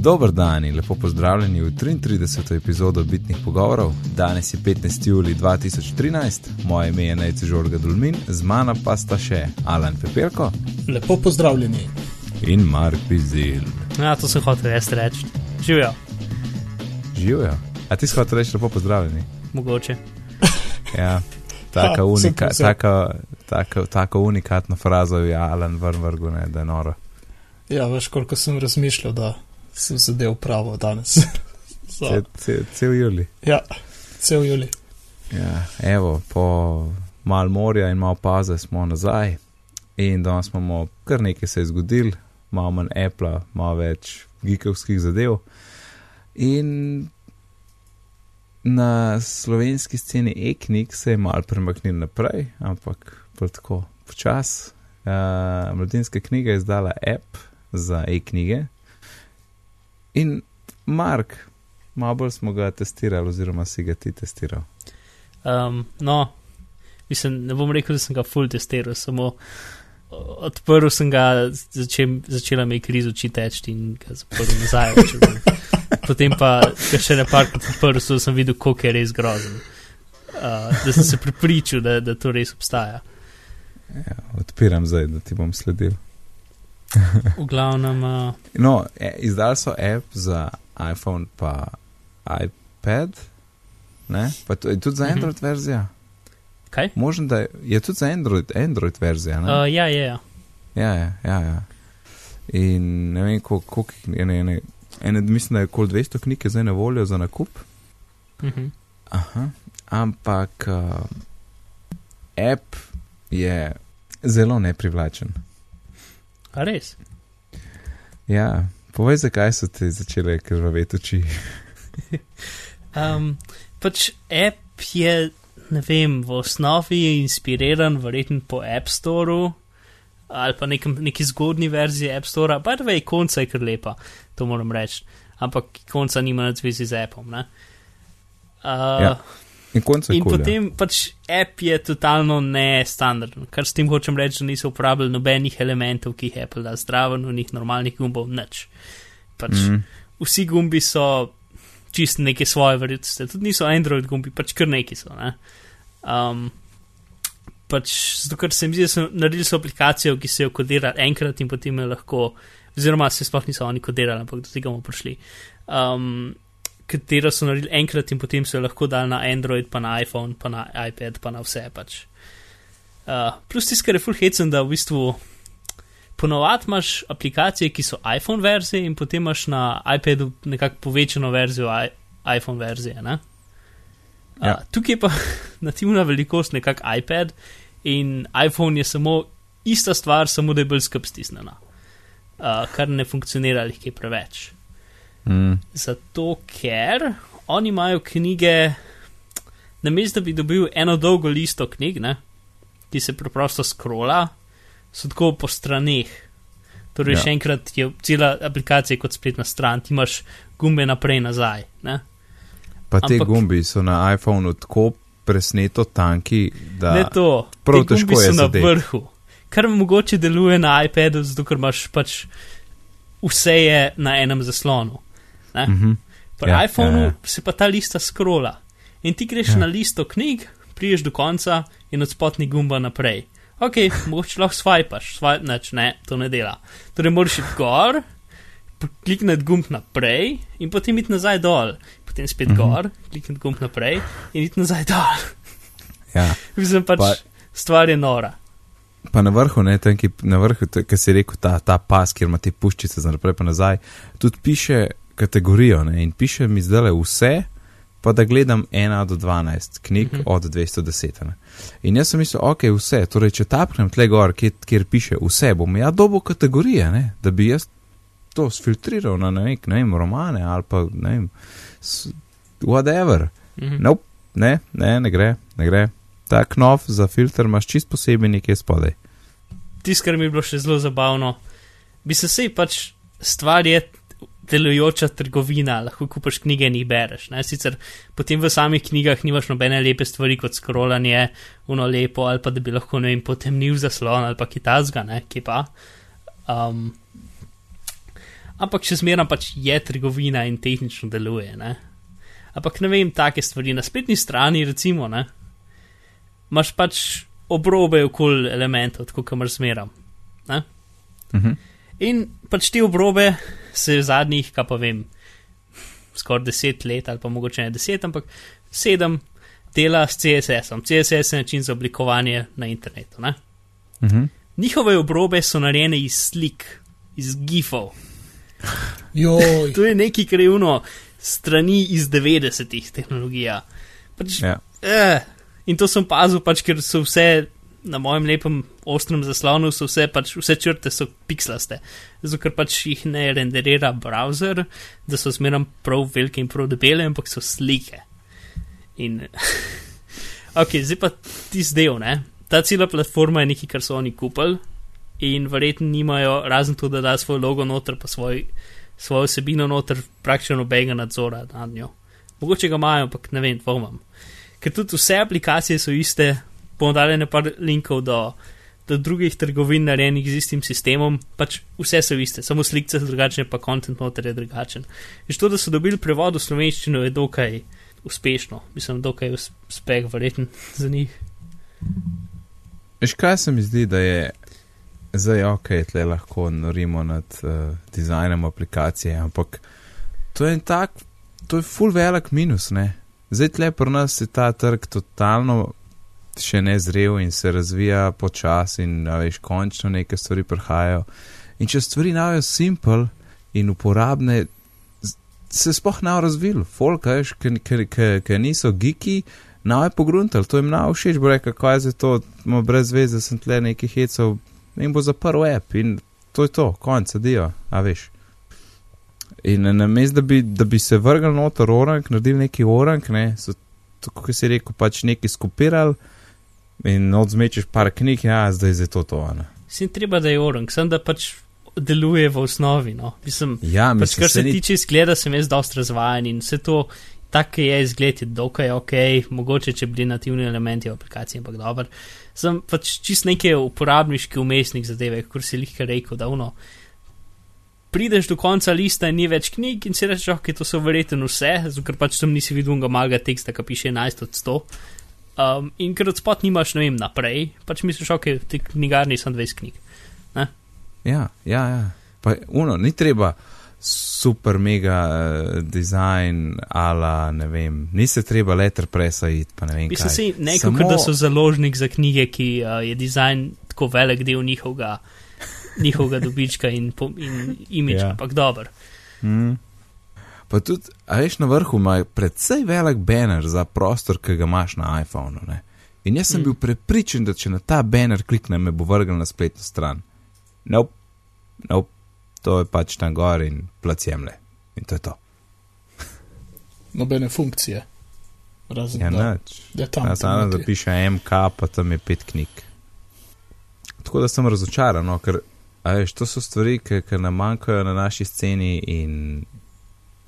Dober dan in lepo pozdravljeni v 33. epizodo Bitnih pogovorov. Danes je 15. juli 2013, moje ime je Najci Žorga Dulmin, z mano pa sta še Alan Pepelko Lepo pozdravljeni. in Mark Pizil. Ja, to sem hotel jaz reči. Živijo, Živijo. A ti si hotel reči lepo pozdravljeni? mogoče. Ja, taka, Ha, unika, sem povsem. taka, taka, taka unikatna fraza je Alan vrnvrgu, ne, da je noro. Ja, veš, koliko sem razmišljal, da sem zadev pravo danes. Cel, cel, cel juli. ja, cel juli. Ja, evo, po mal morja in malo paze smo nazaj in danes imamo kar nekaj se je zgodil, malo manj Apple, malo več gigovskih zadev. In na slovenski sceni e-knjig se je mal premaknil naprej, ampak tako počas. Uh, mladinska knjiga je izdala app za e-knjige. In Mark, malo bolj smo ga testirali, oziroma si ga ti testiral. Um, no, mislim, ne bom rekel, da sem ga full testiral, samo odprl sem ga, začel, začela mi je kriz oči teči in ga zaprl nazaj. Potem pa, še ne parkrat odprl, so sem videl, koliko je res grozen. Uh, da sem se pripričal, da, da to res obstaja. Ja, odpiram zdaj, da ti bom sledil. V glavnem, uh, No, e, izdali so app za iPhone pa iPad, ne? Pa to, je tudi za Mhm. Android verzija. kaj? Možno, da je, je tudi za Android, Android verzija, ne? Uh, ja, ja, ja. Ja, ja, ja, ja. In ne vem, koliko koliko jih je, ne, ne, ene, mislim, da je kol 200 knjig je zdaj na voljo za nakup. Uh -huh. Aha. Ampak uh, app je zelo neprivlačen. A res? Ja, povej, zakaj so ti začele krvaveti oči. Um, pač app je, ne vem, v osnovi je inspiriran, verjetno po App Storeu ali pa nekem, neki zgodni verziji App Storea, pa da je konca je kar lepa, to moram reči. Ampak konca nima na zvezi z appom. Ne? Uh, Ja, In In potem pač app je totalno nestandardno, kar s tem hočem reči, da niso uporabljali nobenih elementov, ki jih Apple da zdraven, njih normalnih gumbov, nič. Pač mm. Vsi gumbi so čist neke svoje vrste, tudi niso Android gumbi, pač kar neki so. Ne? Um, pač zato, ker se mi zdi, da so naredili so aplikacijo, ki se jo kodira enkrat in potem je lahko, oziroma se sploh niso oni kodirali, ampak do tega bomo prišli. Um, katero so naredili enkrat in potem so jo lahko dali na Android, pa na iPhone, pa na iPad, pa na vse pač. Uh, plus tisto, kar je full hecen, da v bistvu ponovadi imaš aplikacije, ki so iPhone verzije in potem imaš na iPadu nekako povečano verzijo iPhone verzije. Ne? Uh, Ja. Tukaj je pa nativna velikost nekako iPad in iPhone je samo ista stvar, samo da je bolj skrb stisnjena, uh, kar ne funkcionira ali je preveč. Mm. Zato, ker oni imajo knjige, namesto da bi dobil eno dolgo listo knjig, ne, ki se preprosto skrola, so tako po straneh. Torej, Ja. še enkrat je cela aplikacija kot spletna stran, ti imaš gumbe naprej nazaj. Ne? Pa te Ampak- gumbi so na iPhonu tako presneto tanki, da Ne to, prav gumbi težko je so na zadeti. vrhu. Kar mogoče deluje na iPadu, zato ker imaš pač vse je na enem zaslonu. Ne? Mhm. Pri Ja, iPhonu ja, ja, se pa ta lista skrola. In ti greš Ja. na listo knjig, priješ do konca in od spodnji gumba naprej. Ok, mogoče lahko swipaš, swipe, neč, ne, to ne dela. Torej moraš iti gor, klikniti gumb naprej in potem iti nazaj dol. Potem spet mm -hmm. gor, klikniti gumb naprej in iti nazaj dol. Ja. Mislim pač, Pa- pa, stvar je nora. Pa na vrhu, ne, tam, ki, na vrhu, ki si rekel, ta, ta pas, kjer ima te puščice za naprej in nazaj, tudi piše kategorijo ne, in piše mi zdaj vse, pa da gledam 1 do 12 knjig uh Mhm. -huh. od 210. Ne. In jaz sem mislil, ok, vse, torej če tapnem tle gor, kjer, kjer piše vse, bom ja dobo kategorije, ne, da bi jaz to sfiltriral na ne, nek, ne vem, romane ali pa ne vem, whatever. Mhm. Nope, ne, ne, ne gre, ne gre. Ta knof za filter imaš čist posebej nekje spodaj. Tisto, kar mi je bilo še zelo zabavno, bi se sej pač stvar je delujoča trgovina, lahko kupaš knjige in jih bereš. Ne? Sicer potem v samih knjigah nimaš nobene lepe stvari kot scrollanje, uno lepo ali pa da bi lahko ne vem potemnil zaslon ali pa kitazga, ne, ki pa. Um, ampak še zmeraj pač je trgovina in tehnično deluje. Ne? Ampak ne vem, take stvari na spletni strani, recimo, ne, imaš pač obrobe okoli elementov, tako kamor zmeram. Mhm. In pač te obrobe se zadnjih, kaj pa vem, skoraj deset let ali pa mogoče ne deset, ampak sedem dela s CSS-om. CSS je način za oblikovanje na internetu. Ne? Mhm. Njihove obrobe so narejene iz slik, iz gifov. To je neki krivno strani iz 90-ih tehnologija. Pač, Ja. eh, in to sem pazil, pač, ker so vse na mojem lepem ostrem zaslonu, so vse, pač, vse črte so pixlaste. Zato ker pač jih ne renderira browser, da so zmeraj prav velike in prav debele, ampak so slike. In, ok, zdaj pa ti zdaj, ne. Ta cela platforma je nekaj, kar so oni kupili. In verjetno nimajo, razen to, da da svoj logo noter, pa svoj, svojo vsebino noter, praktično nobenega nadzora nad njo. Mogoče ga imajo, ampak ne vem, dvomam. Ker tudi vse aplikacije so iste, bom dal nekaj linkov do, do drugih trgovin narejenih z istim sistemom, pač vse so iste, samo slike so drugačne, pa kontent noter je drugačen. In to, da so dobili prevod v slovenščino, je dokaj uspešno, mislim, dokaj uspeh, verjeten za njih. Veš, kaj se mi zdi, da je zdaj ok, tle lahko norimo nad uh, dizajnom aplikacije, ampak to je en tak, to je full velik minus, ne. Zdaj tle pri nas je ta trg totalno še nezrel in se razvija počasi in, veš, končno neke stvari prihajajo. In če stvari najo simple in uporabne, se sploh ne bo razvil. Folk, veš, ki niso geeki, Naj je pogruntal, to jim na všeč, bo rekel, kaj je za to, ima brez veze, sem tle nekaj hecov in bo zaprl app in to je to, konc, adijo, a veš. In na mestu, da, bi- da bi se vrgel noter orang, naredil neki orang, ne, so, tako kot si rekel, pač nekaj skopirali in odzmečeš par knjig, ja, zdaj je to to. Sin treba, da je orang, sem da pač deluje v osnovi. No. Mislim, Ja, pač, mislim, kar se ni- tiče izgleda, sem jaz dosti razvajen in vse to, tako je izgled, je dokaj ok, mogoče če bili nativni elementi v aplikaciji, ampak dober. Sem pač čist neke uporabniški umestnik zadeve, kot si lihka rekel, da uno. Prideš do konca lista in ni več knjig, in si rečeš, ok, to so verjetno vse, zato ker pač tam nisi videl unga maga teksta, ki piše 11 od 100. Um, in ker od spot nimaš, ne vem, naprej, pač misliš, ok, tej knjigarni sem 20 knjig. Ja, ja, ja. Pa uno, ni treba super mega uh, dizajn, ala ne vem, ni se treba letterpressa iti, pa ne vem Mislim kaj. si, ne Samo- da so založnik za knjige, ki uh, je dizajn tako velik del njihovega, njihovega dobička in, in imidža, Ja. ampak dober. Mm. Pa tudi, a veš, na vrhu ima predvsej velik banner za prostor, ki ga imaš na iPhonu. Ne? In jaz sem Mm. bil prepričan, da če na ta banner kliknem, me bo vrgel na spletno stran. Nope, nope, to je pač tam gor in placemle. In to je to. nobene funkcije. Razen Ja, da, nič. da je tam. Ja, samo notri. zapiše MK, pa tam je pet knjig. Tako da sem razočaran, no, ker veš, to so stvari, ki nam manjkajo na naši sceni in,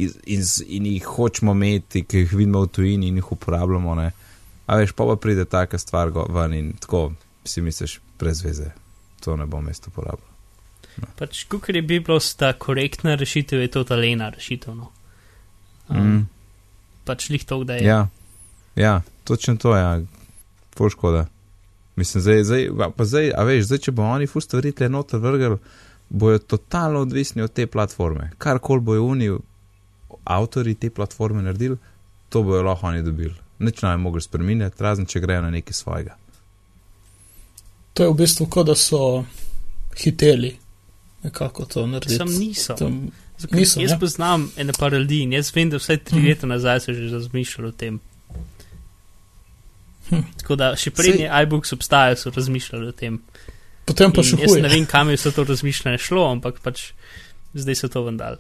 in, in, z- in jih hočemo imeti, ki jih vidimo v tujini in jih uporabljamo. Ne. A veš, pa pa pride taka stvar ven in tako si misliš, brez veze, to ne bom mesto uporabljal. Pač, kukar je Biblos ta korektna rešitev, je to ta lena rešitev. No. Um, Mm. Pač lih to, da je. Ja, ja, točno to je, ja. ful škoda. Mislim, zdaj, zdaj, pa zdaj, a veš, zdaj, če bo oni fu stvari tle noter vrgel, bojo totalno odvisni od te platforme. Karkoli bojo oni, avtori te platforme naredili, to bojo lahko oni dobili. Nič naj mogli spremeniti, razen če grejo na nekaj svojega. To je v bistvu kot da so hiteli nekako to narediti. Sam niso. Tam, Zakaj, niso, jaz ne? poznam ene par ljudi in jaz vem, da vsaj tri Mhm. leta nazaj so že razmišljali o tem. Hm. Tako da še prednje iBooks obstajajo, so razmišljali o tem. potem pa In še jaz ne huje. vem, kam je vse to razmišljanje šlo, ampak pač zdaj so to vendar.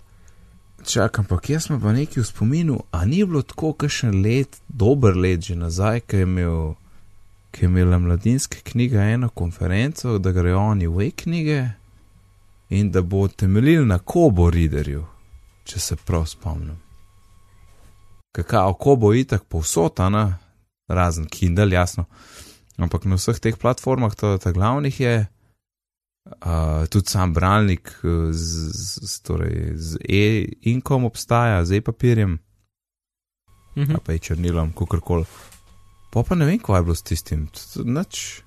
Čakam, ampak jaz sem pa nekaj v spominu, a ni bilo tako, kakšen let, dober let že nazaj, ki je imel, ki je imela mladinska knjiga eno konferenco, da grejo oni v e-knjige in da bo temeljil na Kobo readerju, če se prav spomnim. Kakao Kobo itak povsotana, razen Kindle, jasno, ampak na vseh teh platformah, to ta glavnih je. Uh, tudi sam bralnik uh, z, z, torej z e-inkom obstaja, z e-papirjem, Mhm. a pa je črnilom, kakorkoli. Pa pa ne vem, kaj je bilo s tistim, noč.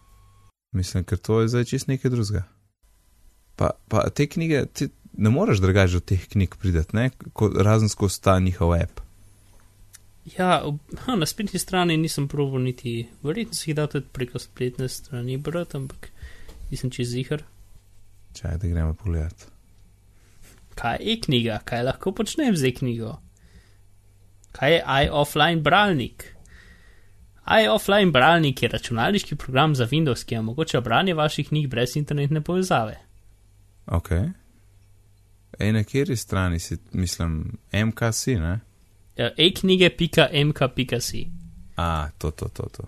Mislim, ker to je zdaj čist nekaj drugega. Pa, pa te knjige, ti ne moreš drugače do teh knjig prideti, ne, ko, razen skozi ta njihov app. Ja, ha, na spletni strani nisem proval niti, verjetno si jih dal tudi preko spletne strani brati, ampak nisem čez zihar. Čaj, da gremo pogledat. Kaj je e-knjiga, kaj lahko počnem z e-knjigo? Kaj je iOffline bralnik? iOffline bralnik je računalniški program za Windows, ki omogoča branje vaših knjig brez internetne povezave. Ok. Ej, na kateri strani si, mislim, MKC, ne? Ja, e-knjige.mk.si. A, to, to, to, to.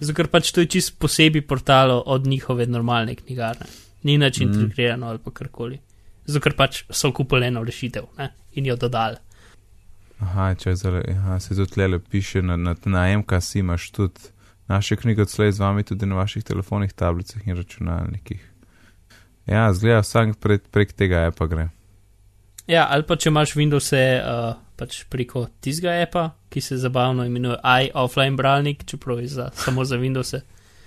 Zato ker pač to je čist posebej portalo od njihove normalne knjigarne. Ni nič Mm. integrirano ali pa karkoli. Zato ker pač so kupili eno rešitev ne? in jo dodali. Aha, če zdaj, aha, se tudi tle piše, na, na, na MKC imaš tudi naše knjige odslej z vami tudi na vaših telefonih, tablicah in računalnikih. Ja, zgleda vsak prek, prek tega appa gre. Ja, ali pa če imaš Windows uh, pač preko tistega appa, ki se zabavno imenuje iOffline bralnik, čeprav je za, samo za Windows.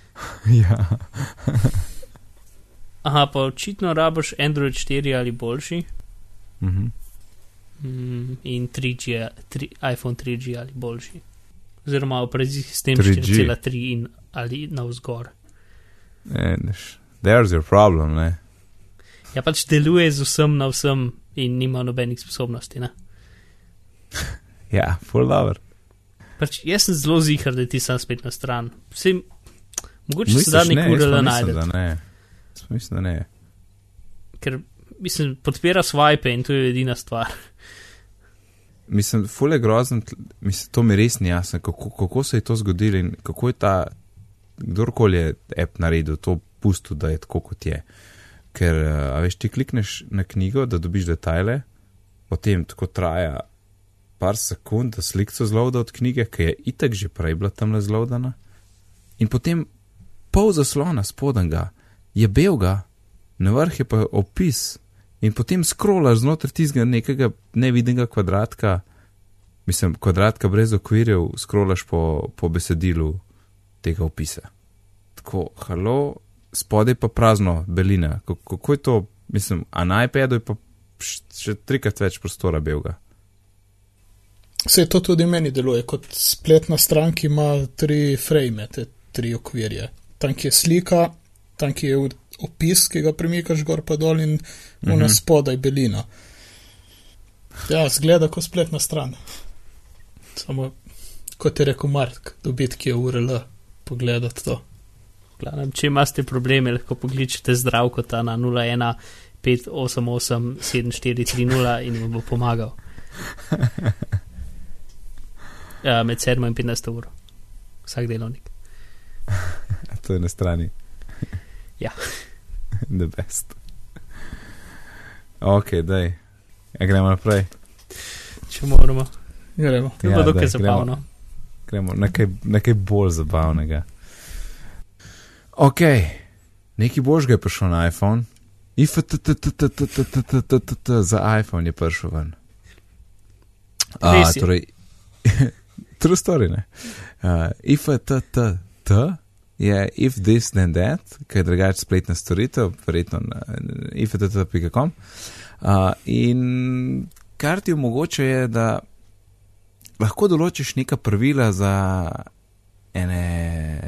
ja. Aha, pa očitno rabiš Android 4 ali boljši Mhm. mm, in 3G, 3, iPhone 3G ali boljši. Oziroma operacijski sistem 3G. 4,3 in ali navzgor. E, neš, there's your problem, ne? Ja, pač deluje z vsem na vsem in nima nobenih sposobnosti. Ne? Ja, full lover. Pač jaz sem zelo zihar, da ti sam spet na stran. Vsem, mogoče se da nek URL najde, da ne. Jaz pa Mislim, da ne. ker mislim, podpira swipe in to je edina stvar. Mislim, full je grozen, mislim, to mi res ni jasno, kako, kako se je to zgodilo in kako je ta, kdorkoli je app naredil, to pusto, da je tako, kot je. Ker, eh, a veš, ti klikneš na knjigo, da dobiš detajle, potem tako traja par sekund, da slikco zlovda od knjige, ki je itak že prej bila tam le zlovdana, in potem pol zaslona spodenga je belga, na vrh je pa opis, in potem scrollaš znotraj tistega nekega nevidnega kvadratka, mislim, kvadratka brez okvirjev, scrollaš po, po besedilu tega opisa. Tako, halo, spodaj pa prazno belina. Kako, kako je to, mislim, a na iPadu je pa še trikrat več prostora belga. Se to tudi meni deluje, kot spletna stran, ki ima tri frame, te tri okvirje. Tam, ki je slika, tam, ki je opis, ki ga premikaš gor pa dol in Mhm. una spodaj belina. Ja, zgleda kot spletna stran. Samo, kot je rekel Mark, dobiti, ki je URL, pogledati to. Glavnem, če imate probleme, lahko pokličete zdravko ta na 01 588 7430 in vam bo pomagal. Ja, med 7 in 15 ur. Vsak delovnik. To je na strani. Ja. The best. Ok, daj. Ja, gremo naprej. Če moramo. Gremo. To je Ja, bilo dokaj zabavno. Gremo nekaj, nekaj bolj zabavnega. Ok, nekaj božga je prišel na iPhone. IFTTTTTTTTT za iPhone je prišel ven. A, Res je. torej, true story, ne. Uh, IFTTT je if this then that, ki je drugače spletna storitev, verjetno na ifttt.com. Uh, in kar ti omogoča je, da lahko določiš neka pravila za ene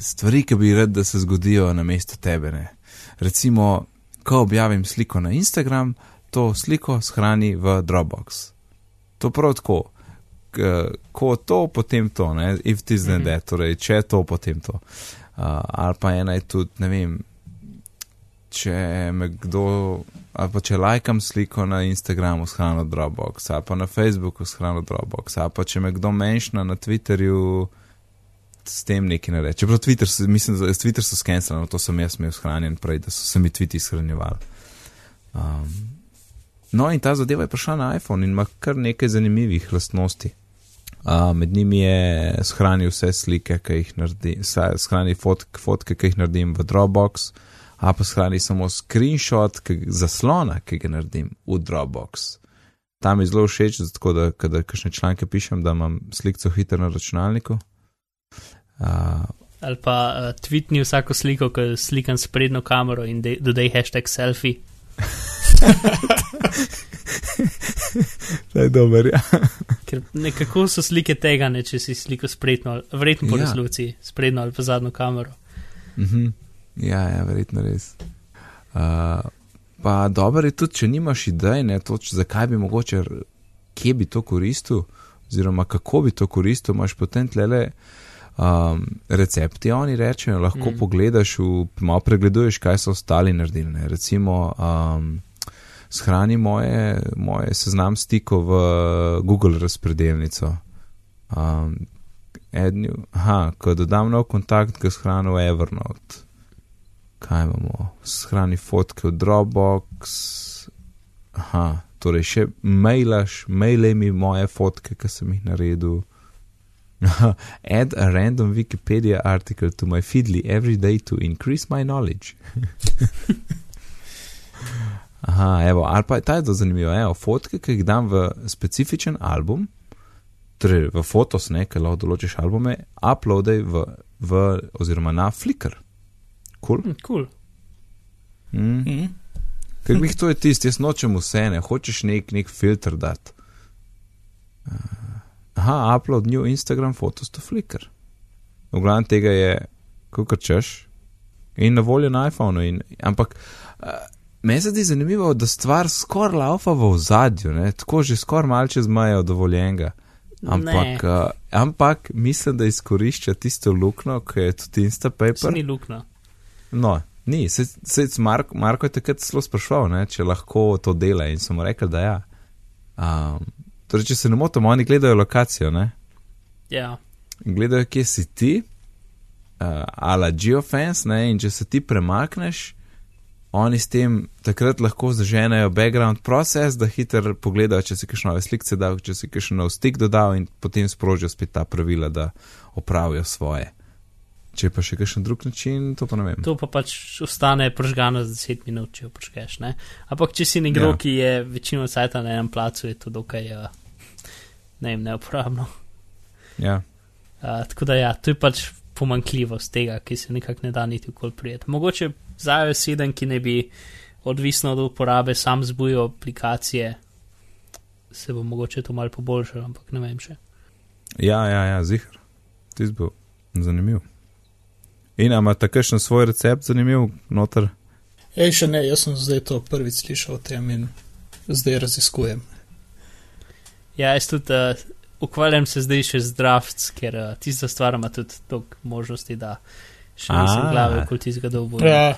stvari, ki bi rad, da se zgodijo na mesto tebe. Ne. Recimo, ko objavim sliko na Instagram, to sliko shrani v Dropbox. To prav tako. Ko to, potem to, ne? if ti zdaj ne, torej če to, potem to. Uh, ali pa ena je tudi, ne vem, če me kdo, ali pa če lajkam sliko na Instagramu, shranil Dropbox, ali pa na Facebooku shranil Dropbox, ali pa če me kdo menšna na Twitterju, s tem nekaj ne reče. Čeprav Twitter, mislim, da Twitter so skenirali, to sem jaz imel shranjen prej, da so se mi tviti shranjevali. Um, no, in ta zadeva je prišla na iPhone in ima kar nekaj zanimivih lastnosti. Uh, med njimi je shranil vse slike, ki jih naredim, shranil fotk, fotke, ki jih naredim v Dropbox, a pa shrani samo screenshot ki, zaslona, ki ga naredim v Dropbox. Tam je zelo všeč, tako da, kada kakšne članke pišem, da imam sliko hitro na računalniku. Uh, Ali pa uh, tweetni vsako sliko, ki slikam s prednjo kamero in dodaj hashtag selfie. to je dober, ja. Ker nekako so slike tega, ne, če si sliko sprednjo, verjetno po ja. resoluciji, sprednjo ali pa zadnjo kamero. Mm -hmm. Ja, ja, verjetno res. Uh, pa dobro je tudi, če nimaš idej, ne, toč, zakaj bi mogoče, kje bi to koristil, oziroma kako bi to koristil, imaš potem tlele um, recepti, oni rečejo, lahko mm. pogledaš, v, malo pregleduješ, kaj so ostali naredili. Ne. Recimo, um, shrani moje, moje seznam stikov v Google razpredelnico. Um, ednju, aha, ko dodam nov kontakt, ga shranim v Evernote. Kaj imamo? Shrani fotke v Dropbox. Aha, torej še mailaš, mailej mi moje fotke, ki sem jih naredil. Add a random Wikipedia article to my feedly every day to increase my knowledge. Aha, evo, ali pa je ta zelo zanimivo. Evo, fotke, ki jih dam v specifičen album, torej v fotos, ne, ki lahko določiš albume, uploadaj v, v, oziroma na Flickr. Cool. Mm, cool. Mm. Mm. Ker mi to je tisti, jaz nočem vse, ne, hočeš nek, nek filter dati. Aha, upload new Instagram fotos to Flickr. V glavnem tega je, kako češ, in na voljo na iPhonu, in, ampak. Uh, Meni se zdi zanimivo, da stvar skoraj laufa v zadju, tako že skoraj malce zmaja dovoljenega. Ampak, uh, ampak mislim, da izkorišča tisto luknjo, ki je tudi Instapaper. Ni luknja. No, ni. Se, se, Marko, Marko je takrat zelo sprašval, ne, če lahko to dela in sem mu rekel, da ja. Um, torej, če se ne motim, oni gledajo lokacijo. Ne? Ja. Gledajo, kje si ti, uh, ala geofence, ne, in če se ti premakneš oni s tem takrat lahko zaženejo background proces, da hitro pogledajo, če si kakšno nove slike dal, če si kakšno nov stik dodal in potem sprožijo spet ta pravila, da opravijo svoje. Če pa še kakšen drug način, to pa ne vem. To pa pač ostane pržgano za 10 minut, če oprškeš. Ampak če si nekdo, ja. ki je večino cajta na enem placu, je to dokaj, uh, ne vem, neuporabno. Ja. Uh, tako da ja, to je pač pomankljivost tega, ki se nekako ne da niti ukol prijeti. Mogoče za iOS 7, ki ne bi odvisno od uporabe sam zbujal aplikacije, se bo mogoče to malo poboljšalo, ampak ne vem še. Ja, ja, ja, zihar. Ti zbo zanimiv. In ima takšen svoj recept zanimiv, noter? Ej, še ne, jaz sem zdaj to prvič slišal o tem in zdaj raziskujem. Ja, jaz tudi uh, ukvarjam se zdaj še z drafts, ker uh, tista stvar ima tudi toliko možnosti, da še nisem glave, kot ti zgodov bo. Ja,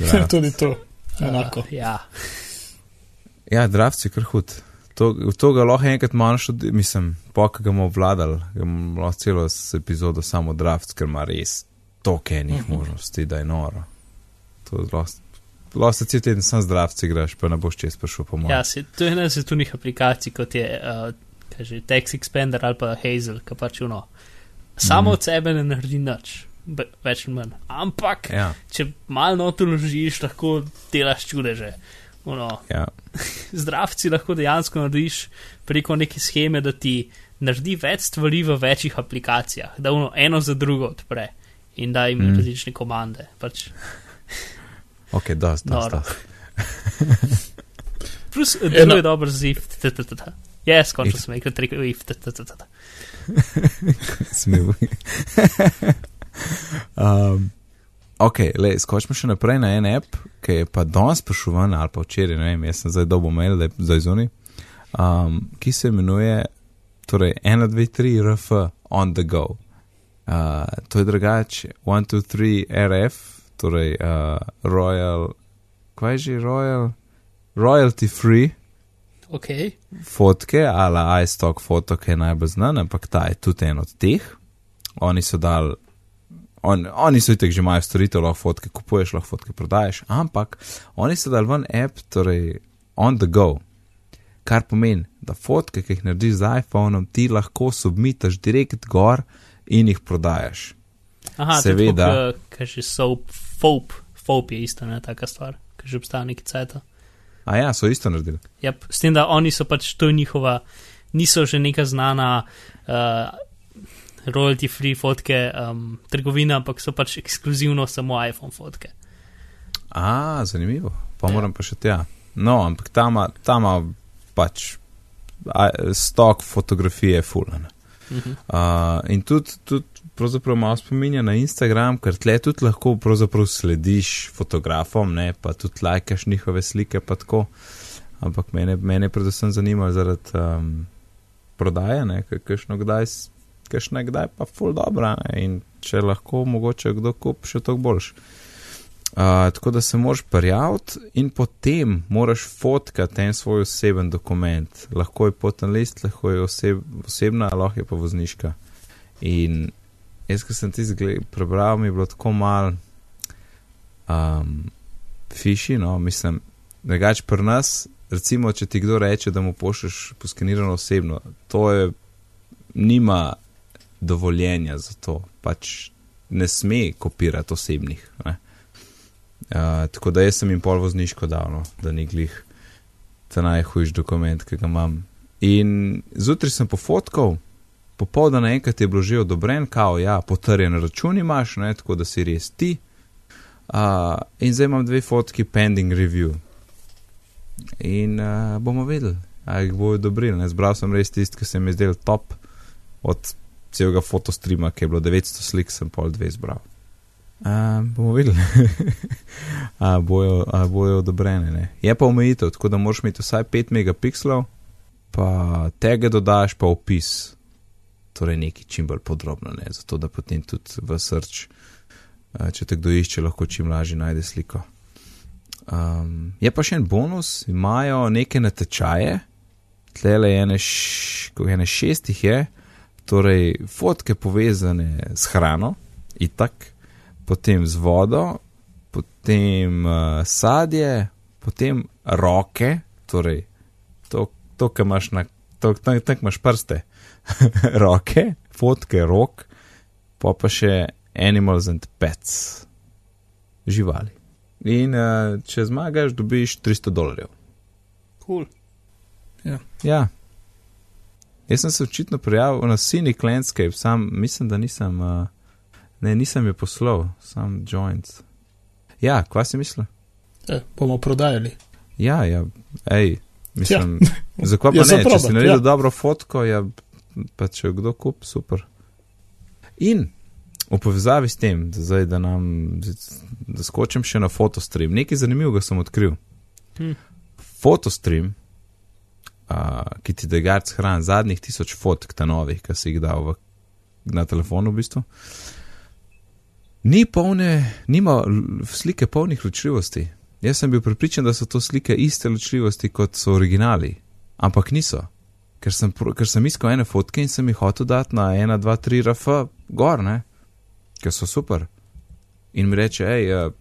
ja. tudi to. Enako. Uh, ja, ja draft si kar hud. To, to ga lahko enkrat malo šodi, mislim, po ki ga bomo vladali, bomo lahko celo epizodo samo draft, ker ima res toliko enih uh mhm. -huh. možnosti, da je noro. Lahko se cel teden sam z draft igraš, pa ne boš čez prišel po mojem. Ja, si, to je ena iz tunih aplikacij, kot je uh, kaže, Text Expander ali pa Hazel, ki pač uno. Samo mm. od sebe ne naredi nič več ali manj. Ampak, ja. če malo noto ložiš, lahko delaš čudeže. Ono, ja. Zdravci lahko dejansko narediš preko neke scheme, da ti naredi več stvari v večjih aplikacijah, da ono eno za drugo odpre in da jim mm. različne komande. Pač. ok, dosti, dosti. Plus, deluje dobro z if. Jaz, končno sem enkrat rekel if. Smil. Um, ok, le, skočimo še naprej na en app, ki je pa danes prišel ven ali pa včeraj, ne vem, jaz sem zdaj dobo mail, da je zdaj zunaj, um, ki se imenuje torej 1, 2, 3 RF on the go. Uh, to je drugače 1, 2, 3 RF, torej uh, Royal, kaj je že Royal? Royalty free. Ok. Fotke, ali iStock foto, ki je najbolj znan, ampak ta je tudi en od teh. Oni so dali on, oni so itek že imajo storitev, lahko fotke kupuješ, lahko fotke prodajes, ampak oni so dal ven app, torej on the go. Kar pomeni, da fotke, ki jih narediš z iPhonom, ti lahko submitaš direkt gor in jih prodajaš. Aha, seveda. Kaj že so, FOP, FOP je isto, ne, taka stvar, ki že obstaja neki cajt. A ja, so isto naredili. Yep, s tem, da oni so pač to njihova, niso že neka znana uh, royalty free fotke um, trgovina, ampak so pač ekskluzivno samo iPhone fotke. A, zanimivo. Pa Ja. moram pa še tja. No, ampak tam ima- pač a, stok fotografije fulano. Uh -huh. Uh, in tudi, tudi pravzaprav malo spominja na Instagram, ker tle tudi lahko pravzaprav slediš fotografom, ne, pa tudi lajkaš njihove slike, pa tako. Ampak mene, mene predvsem zanima zaradi um, prodaje, ne, kakšno kdaj, kakšna kdaj pa ful dobra, ne, in če lahko mogoče kdo kup, še toliko boljš. Uh, tako da se moraš prijaviti in potem moraš fotkati en svoj oseben dokument. Lahko je poten list, lahko je oseb, osebna, lahko je pa vozniška. In jaz, ko sem ti prebral, mi je bilo tako mal um, fiši, no, mislim, drugač pri nas, recimo, če ti kdo reče, da mu pošleš poskenirano osebno, to je, nima dovoljenja za to, pač ne sme kopirati osebnih. Ne. Uh, tako da jaz sem jim pol vozniško dal, no, da ni glih ta najhujši dokument, ki ga imam. In zjutraj sem pofotkal, popoldan naenkrat je bilo že odobren, kao, ja, potrjen račun imaš, ne, tako da si res ti. Uh, in zdaj imam dve fotki pending review. In uh, bomo videli, ali jih bojo odobrili. Zbral sem res tisti, ki se mi je zdel top od celega fotostrima, ki je bilo 900 slik, sem pol dve zbral. Uh, bomo videli, ali bojo, a bojo odobrene. Ne. Je pa omejitev, tako da moraš imeti vsaj 5 megapikslov, pa tega dodaš, pa opis. Torej, nekaj čim bolj podrobno, ne, zato da potem tudi v srč, če te kdo išče, lahko čim lažje najde sliko. Um, je pa še en bonus, imajo neke natečaje, tlele ene, š, ene šestih je, torej fotke povezane s hrano, itak, potem z vodo, potem uh, sadje, potem roke, torej to, to kar imaš na, to, tak, tak imaš prste, roke, fotke rok, pa pa še animals and pets, živali. In uh, če zmagaš, dobiš 300 dolarjev. Cool. Ja. Jaz sem se očitno prijavil na Cynic Landscape, sam mislim, da nisem, uh, ne, nisem je poslal, sam joints. Ja, kva si mislil? E, bomo prodajali. Ja, ja, ej, mislim, ja. zakaj pa Ja, ne, če si naredil ja. ja. dobro fotko, ja, pa če kdo kup, super. In v povezavi s tem, da, zdaj, da nam, da skočim še na fotostream, nekaj zanimivega sem odkril. Hm. Fotostream, uh, ki ti da garc hran zadnjih tisoč fotk, ta novih, ki si jih dal v, na telefonu v bistvu, ni polne, nima slike polnih ločljivosti. Jaz sem bil pripričan, da so to slike iste ločljivosti kot so originali, ampak niso. Ker sem, ker sem iskal ene fotke in sem jih hotel dati na 1, 2, 3 RF gor, ne? ker so super. In mi reče, hej, uh,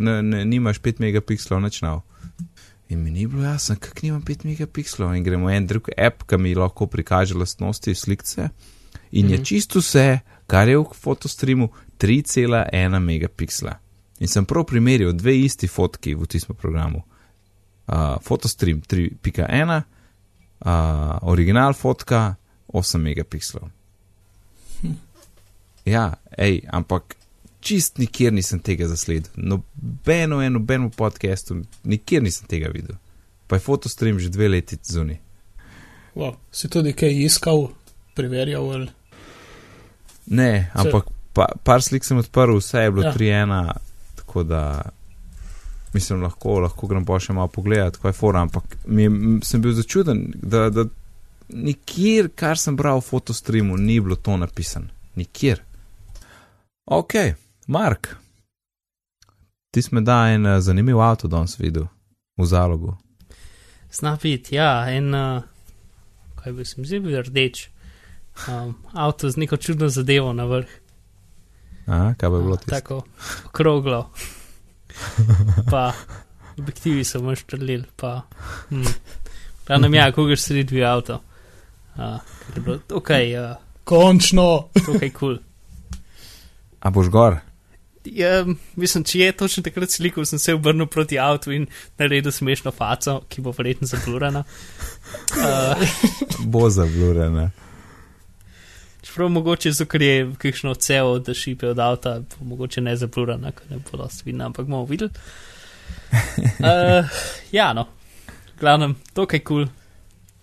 ne, ne, nimaš 5 megapikslov, načnav. In mi ni bilo jasno, kako nimam 5 megapikslov. In gremo en drug app, ki mi lahko prikaže lastnosti slikce. In mm -hmm. je Mhm. čisto vse, kar je v fotostreamu, 3,1 megapiksla. In sem prav primerjal dve isti fotki v tistem programu. Uh, fotostream 3.1, uh, original fotka 8 megapikslov. Ja, hej, ampak čist nikjer nisem tega zasledil. Nobeno, eno, nobeno podcastu, nikjer nisem tega videl. Pa je fotostream že dve leti zunaj. Wow. Si tudi kaj iskal, preverjal ali. Ne, ampak pa, par slik sem odprl, vse je bilo Ja. 3-1, tako da mislim, lahko, lahko grem pa še malo pogledati, kaj je fora, ampak mi, sem bil začuden, da, da nikjer, kar sem bral v fotostreamu, ni bilo to napisano. Nikjer. Ok, Mark, ti smo da en eh, zanimiv avto danes videl v zalogu. Snapit, ja, en, uh, kaj bi se mi zdel, bil rdeč. Um, avto z neko čudno zadevo na vrh. A, kaj bi bilo A, tisto? Tako okroglo. pa objektivi so mu štrlili, pa. Hm. Pravno ja, koga sredi dve avto. Uh, ker je bilo, ok, uh, Končno! tukaj kul. Cool. A boš gor? Ja, mislim, če je točno takrat slikal, sem se obrnil proti avtu in naredil smešno faco, ki bo verjetno zablurana. Uh, Bo zablurena. Čeprav mogoče zato, ker je kakšno cevo, da šipe od avta, mogoče ne zablurana, ker ne bo dosti vidna, ampak bomo videli. Uh, ja, no, glavnem, to kaj kul. Cool.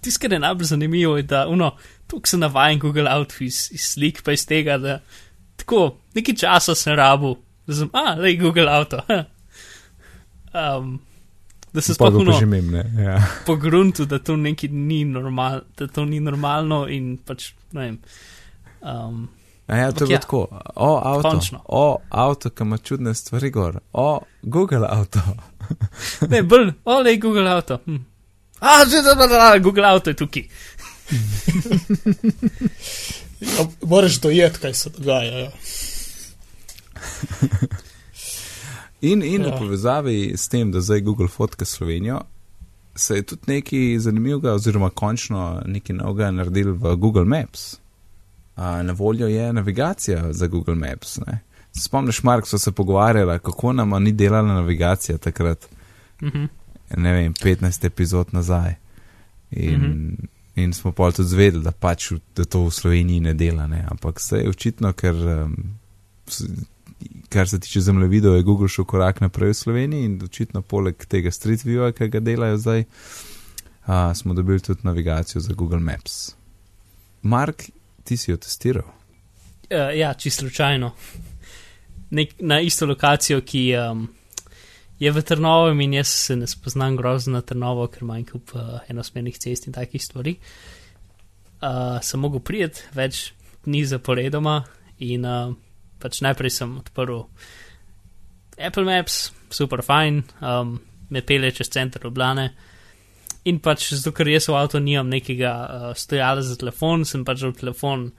Tisto, kar je najbolj zanimivo, je, da uno, tukaj sem navajen Google Out iz, slik, pa iz tega, da tako nekaj časa sem rabu, da sem, a, le Google Auto. um, da se sploh ne. Ja. po gruntu, da to nekaj ni, normal, da to ni normalno in pač, ne vem. Um, A ja, to je ja. tako. O, avto. Končno. O, avto, ki ima čudne stvari gor. O, Google avto. ne, bolj, ole, Google Auto. Hm. A, že da, da, da, Google Auto je tukaj. A Moraš dojeti, kaj se dogaja. Ja. In, in Ja. v povezavi s tem, da zdaj Google fotka Slovenijo, se je tudi nekaj zanimivega, oziroma končno nekaj novega naredil v Google Maps. Na voljo je navigacija za Google Maps. Ne? Spomniš, Mark, so se pogovarjali, kako nam ni delala navigacija takrat, Mhm. ne vem, 15 epizod nazaj. In, mm. -hmm. in smo pa tudi zvedeli, da pač da to v Sloveniji ne dela. Ne? Ampak se je očitno, ker. Um, kar se tiče zemljevidov, je Google šel korak naprej v Sloveniji in očitno poleg tega Street Viewa, ki ga delajo zdaj, a, smo dobili tudi navigacijo za Google Maps. Mark, ti si jo testiral. Uh, ja, čisto slučajno. Nek, na isto lokacijo, ki um, je v Trnovem in jaz se ne spoznam grozno na Trnovo, ker manj kup uh, enosmernih cest in takih stvari. Uh, sem mogel prijeti več dni zaporedoma in uh, pač najprej sem odprl Apple Maps, super fajn, um, me pele čez center Ljubljane. In pač zato, ker jaz v avtu nimam nekega uh, stojala za telefon, sem pač v telefon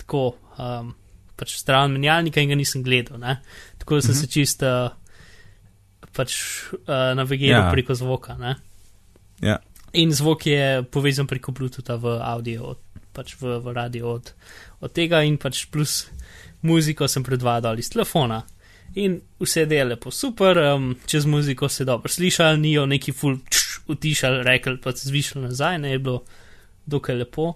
tako um, pač stran menjalnika in ga nisem gledal. Ne? Tako da sem Mhm. se čist uh, pač uh, navigiral Ja. ja. preko zvoka. Ne? Ja. In zvok je povezan preko Bluetootha v audio, od, pač v, v radio od, od tega in pač plus muziko sem predvajal iz telefona. In vse je lepo super, um, čez muziko se dobro slišal, ni jo neki full čš, utišal, rekel pa se zvišal nazaj, ne je bilo dokaj lepo.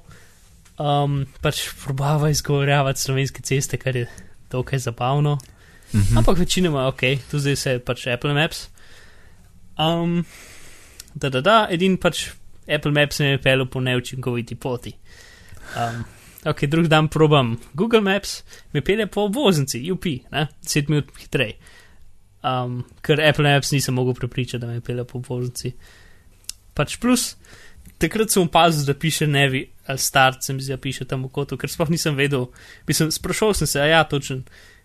Um, pač probava izgovorjavati slovenske ceste, kar je dokaj zabavno. Mhm. Ampak večinoma je ok, tu zdaj se je pač Apple Maps. Um, da, da, da, edin pač Apple Maps me je pelil po neučinkoviti poti. Um, ok, drug dan probam Google Maps, me pelje po obvoznici, UP, ne, 10 minut hitreje. Um, ker Apple Maps nisem mogel prepričati, da me pelje po obvoznici. Pač plus, takrat sem opazil, da piše Nevi ali Start, se mi zdi, da piše tam v kotu, ker sploh nisem vedel. Mislim, sprašal sem se, a ja, točen.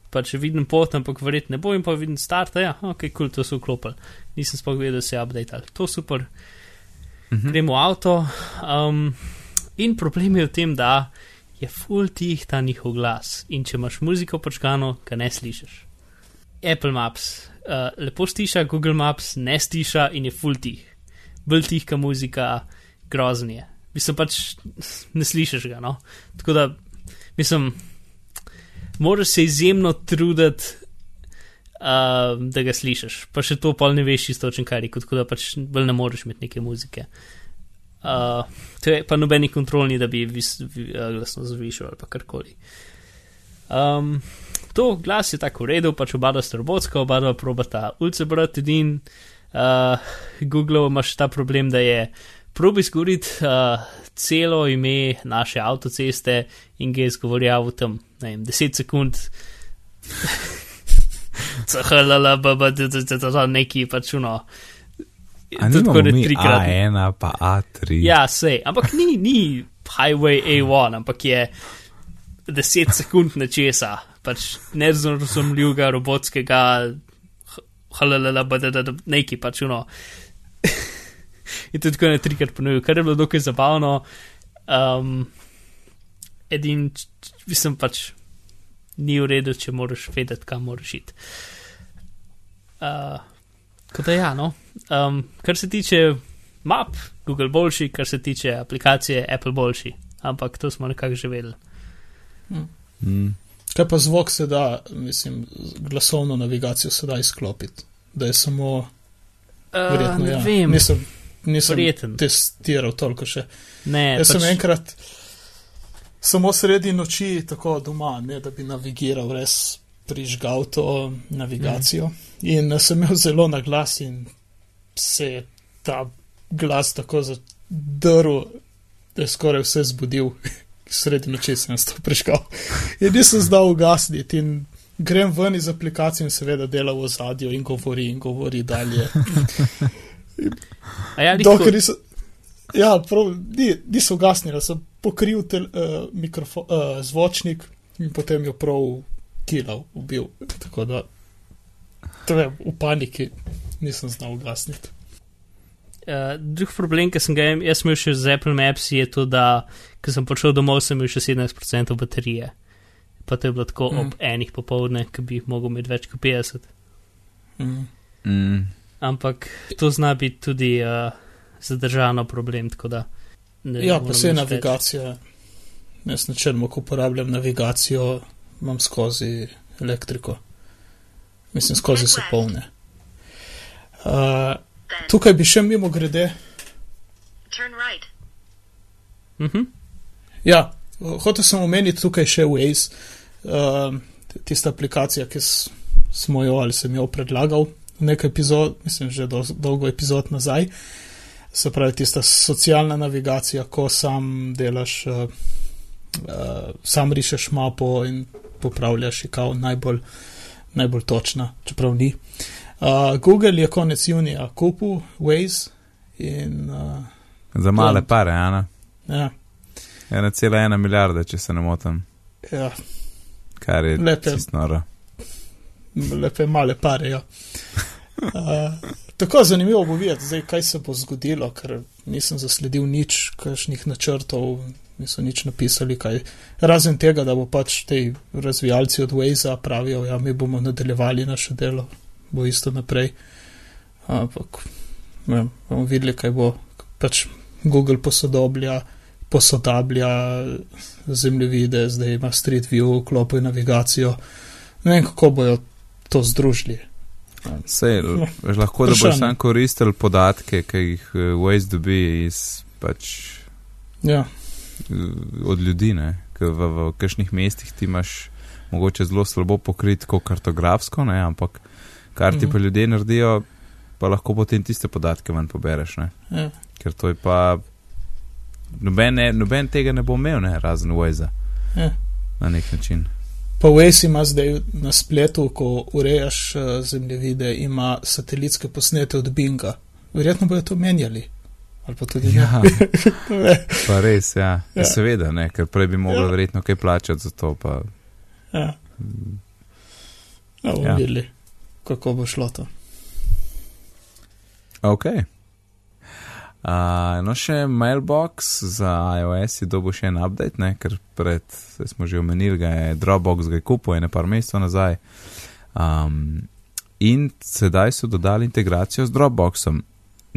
Pač vidim pot, ampak verjetno ne bo in pa vidim start, a ja, ok, kul, cool, to so vklopili. Nisem sploh vedel, da se je update. To super, Mhm. gremo v avto. Um, in problem je v tem, da je full tih ta njihov glas. In če imaš muziko počkano, ga ne slišiš. Apple Maps uh, lepo stiša, Google Maps ne stiša in je full tih. Bolj tihka muzika, groznje. Mislim pač, ne slišiš ga, no. Tako da, mislim, moraš se izjemno truditi, uh, da ga slišiš. Pa še to pol ne veš čisto točno, kaj je, tako da pač bolj ne moreš imeti neke muzike. Uh, to je pa nobeni kontrolni, da bi vis, vi, glasno zvišal ali pa karkoli. Um, to glas je tako v redu, pač oba sta robotska, oba dva probata ulcebrat in uh, Google imaš ta problem, da je probi zgoriti uh, celo ime naše avtoceste in ga je izgovorjal v tem, ne vem, 10 sekund. Cahalala, baba, neki pač uno. A nimamo mi A1 pa A3. Ja, sej, ampak ni, ni Highway A1, ampak je 10 sekund nečesa, pač nerazumljivega robotskega, neki pač uno. In to tako ne trikrat ponovil, kar je bilo dokaj zabavno. Um, edin, mislim pač, ni v redu, če moraš vedeti, kam moraš iti. Uh, Kot da ja, no. Um, kar se tiče map, Google boljši, kar se tiče aplikacije, Apple boljši. Ampak to smo nekako že vedeli. Mm. Kaj pa zvok se da, mislim, glasovno navigacijo se da izklopiti, da je samo. Uh, Verjetno, ne ja. vem. Nisem, nisem Verjeten. testiral toliko še. Ne, Jaz pač, sem enkrat samo sredi noči tako doma, ne da bi navigiral, res prižgal to navigacijo. Mm. In eh, sem imel zelo na glas in se je ta glas tako zadrl, da je skoraj vse zbudil. Sredi noči sem to prižgal. In nisem znal ugasniti. In grem ven iz aplikacije in seveda dela v zadju in govori in govori dalje. a ja, Dokler niso. Ja, prav, ni, niso ugasnili, sem pokril tel, uh, mikrofon, uh, zvočnik in potem jo prav kilal, ubil. Tako da, to je v paniki, nisem znal ugasniti. Uh, drug problem, ki sem ga jaz imel še z Apple Maps, je to, da ko sem prišel domov, sem imel še 17% baterije. Pa to je bilo tako mm. Ob enih popovdne, ki bi jih mogel imeti več kot 50. Mm. Mm. Ampak to zna biti tudi uh, zadržano problem, tako da. Ne, Ja, pa se več. navigacija. Jaz načelno, ko uporabljam navigacijo, imam skozi elektriko. Mislim, skozi se polne. Uh, tukaj bi še mimo grede. right. Mhm. Ja, hotel sem omeniti tukaj še Waze, uh, tista aplikacija, ki smo jo ali sem jo predlagal nekaj epizod, mislim, že do, dolgo epizod nazaj. Se pravi, tista socialna navigacija, ko sam delaš, uh, uh, sam rišeš mapo in popravljaš, je kao najbolj, najbolj točna, čeprav ni. Uh, Google je konec junija kupil Waze in uh, Za male Ja. pare, Ana. ja, 1,1 milijarda, če se ne motim, ja, kar je Lepe. noro. lepe male pare. Ja. Uh, tako zanimivo bo videti, zdaj, kaj se bo zgodilo, ker nisem zasledil nič, kakšnih načrtov, niso nič napisali. Kaj. Razen tega, da bo pač te razvijalci od Waze pravijo, ja, mi bomo nadaljevali naše delo, bo isto naprej. Ampak ja, bomo videli, kaj bo. Pač Google posodoblja, posodablja zemljevide, zdaj ima Street View, klopi navigacijo. Ne vem, kako bojo to združili. Sej, No, lahko da boš sam koristil podatke, ki jih eh, Waze dobi iz pač Ja, eh, od ljudi, ne, ker v, v kakšnih mestih ti imaš mogoče zelo slabo pokrit kot kartografsko, ne, ampak kar ti Mhm. pa ljudje naredijo, pa lahko potem tiste podatke ven pobereš, ne, ja. ker to je pa noben, ne, noben tega ne bo imel, ne, razen Waze Ja. na nek način. Pa Waze ima zdaj na spletu, ko urejaš uh, zemljevide, ima satelitske posnete od Binga. Verjetno bojo to menjali. Ja, pa res, ja. ja. Ja. Seveda, ne, ker prej bi mogli Ja. verjetno kaj plačati za to, pa ja. mm, Ja, bomo ja. videli, kako bo šlo to. Ok. Uh, no, še mailbox za iOS je dobil še en update, ne, ker pred, smo že omenili, ga je Dropbox ga je kupil ene par mesecev nazaj. Um, in sedaj so dodali integracijo z Dropboxom.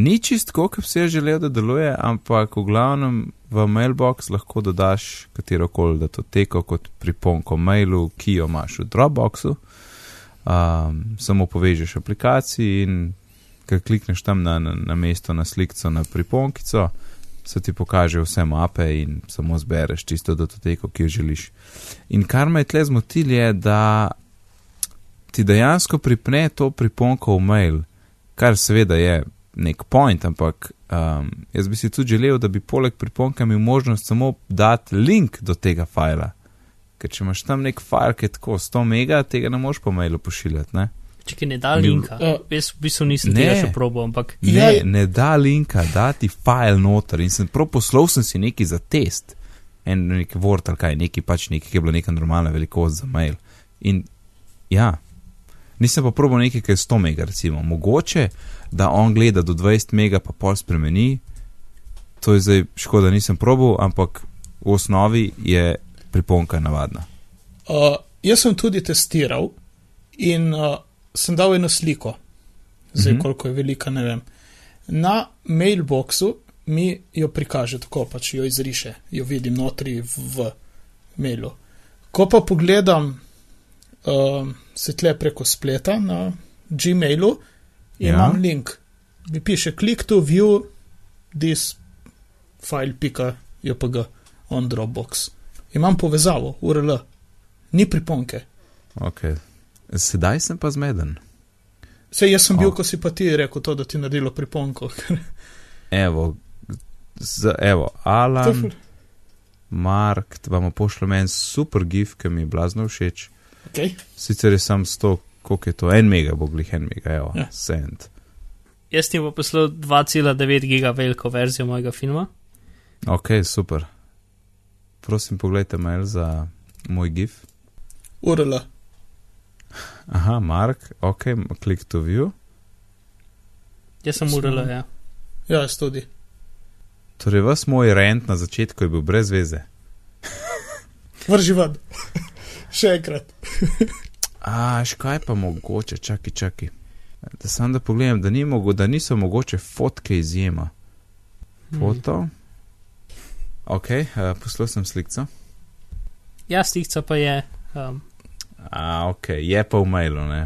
Ni čistko, kot si je želel, da deluje, ampak v glavnem v mailbox lahko dodaš katero koli datoteko kot priponko mailu, ki jo imaš v Dropboxu. Um, samo povežeš aplikaciji in ko klikneš tam na, na, na mesto, na slikco, na priponkico, se ti pokaže vse mape in samo zbereš čisto datoteko, ki jo želiš. In kar me je tle zmotil, je, da ti dejansko pripne to priponko v mail, kar seveda je nek point, ampak um, jaz bi si tudi želel, da bi poleg priponka imel možnost samo dati link do tega fajla. Ker če imaš tam nek file, ki je tako 100 mega, tega ne moreš po mailu pošiljati, ne? Če ki ne da linka. Ja. Jaz v bistvu nisem Ne. tega še probal, ampak Ne, Ja. ne da linka, da ti file noter in sem prav poslal sem si neki za test, en nek Word ali kaj, neki pač neki, ki je bila neka normalna velikost za mail. In ja, nisem pa probal nekaj, ki je 100 mega, recimo. Mogoče, da on gleda do 20 mega, pa pol spremeni, to je zdaj škoda, nisem probal, ampak v osnovi je priponka navadna. Uh, jaz sem tudi testiral in uh, sem dal eno sliko, zdaj Mhm. mhm. koliko je velika, ne vem. Na mailboxu mi jo prikaže tako, pač jo izriše, jo vidim notri v, v mailu. Ko pa pogledam um, se tle preko spleta na Gmailu Ja. ja. imam link. Mi piše click to view this file.jpg on Dropbox. Imam povezavo, URL, ni priponke. Okay. Sedaj sem pa zmeden. Sej jaz sem bil, O. ko si pa ti rekel to, da ti je naredilo priponko. Evo, z, evo Alan, Mark, vam pošljem en super gif, ki mi je blazno všeč. okay. Sicer je sam 100, koliko je to, en mega, bo glih en mega, evo, ja. Ja. send. Jaz ti bom poslal 2,9 giga veliko verzijo mojega filma. Ok, super. Prosim, pogledajte mail za moj gif. URL. Aha, Mark, ok, click to view. Jaz sem urala, ja. Ja, jaz tudi. Torej, vas moj rent na začetku je bil brez veze. Vrži ven. Še enkrat. A, škaj pa mogoče, čakaj, čakaj. Da sam da pogledam, da, ni mogo, da niso mogoče fotke izjema. Foto. Ok, uh, poslal sem slikco. Ja, slikca pa je. Um, A, ok, je pa v mailu, ne.